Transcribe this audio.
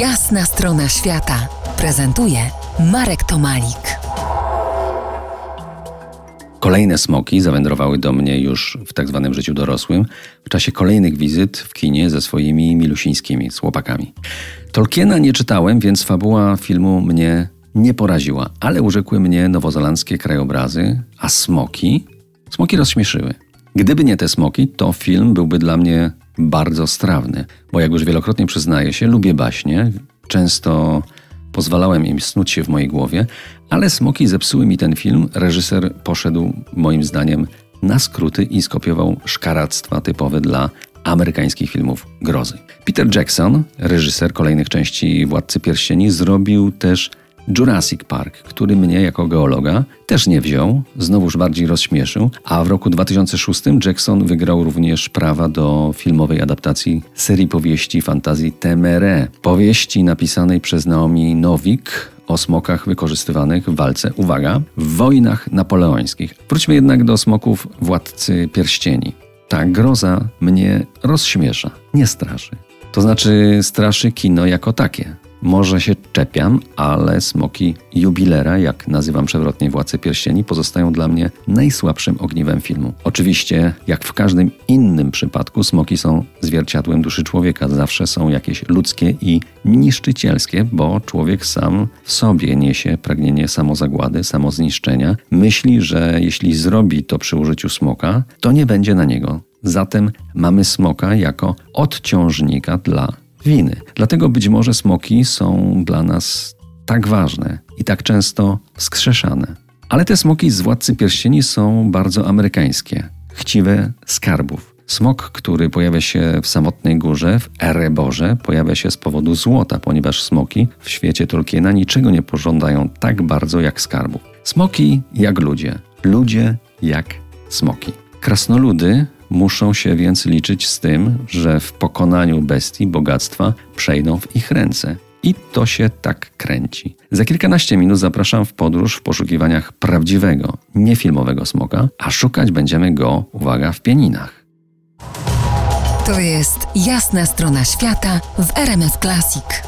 Jasna strona świata prezentuje Marek Tomalik. Kolejne smoki zawędrowały do mnie już w tak zwanym życiu dorosłym w czasie kolejnych wizyt w kinie ze swoimi milusińskimi, z chłopakami. Tolkiena nie czytałem, więc fabuła filmu mnie nie poraziła, ale urzekły mnie nowozelandzkie krajobrazy, a smoki? Smoki rozśmieszyły. Gdyby nie te smoki, to film byłby dla mnie bardzo strawny, bo jak już wielokrotnie przyznaję się, lubię baśnie, często pozwalałem im snuć się w mojej głowie, ale smoki zepsuły mi ten film. Reżyser poszedł, moim zdaniem, na skróty i skopiował szkaractwa typowe dla amerykańskich filmów grozy. Peter Jackson, reżyser kolejnych części Władcy Pierścieni, zrobił też Jurassic Park, który mnie jako geologa też nie wziął, znowuż bardziej rozśmieszył, a w roku 2006 Jackson wygrał również prawa do filmowej adaptacji serii powieści fantazji Temere, powieści napisanej przez Naomi Nowik o smokach wykorzystywanych w walce, uwaga, w wojnach napoleońskich. Wróćmy jednak do smoków Władcy Pierścieni. Ta groza mnie rozśmiesza, nie straszy. To znaczy straszy kino jako takie. Może się czepiam, ale smoki jubilera, jak nazywam przewrotnie Władcę Pierścieni, pozostają dla mnie najsłabszym ogniwem filmu. Oczywiście, jak w każdym innym przypadku, smoki są zwierciadłem duszy człowieka. Zawsze są jakieś ludzkie i niszczycielskie, bo człowiek sam w sobie niesie pragnienie samozagłady, samozniszczenia. Myśli, że jeśli zrobi to przy użyciu smoka, to nie będzie na niego. Zatem mamy smoka jako odciążnika dla winy. Dlatego być może smoki są dla nas tak ważne i tak często wskrzeszane. Ale te smoki z Władcy Pierścieni są bardzo amerykańskie, chciwe skarbów. Smok, który pojawia się w samotnej górze, w Ereborze, pojawia się z powodu złota, ponieważ smoki w świecie Tolkiena niczego nie pożądają tak bardzo jak skarbów. Smoki jak ludzie, ludzie jak smoki. Krasnoludy Muszą się więc liczyć z tym, że w pokonaniu bestii bogactwa przejdą w ich ręce. I to się tak kręci. Za kilkanaście minut zapraszam w podróż w poszukiwaniach prawdziwego, niefilmowego smoka, a szukać będziemy go, uwaga, w pieninach. To jest jasna strona świata w RMS Classic.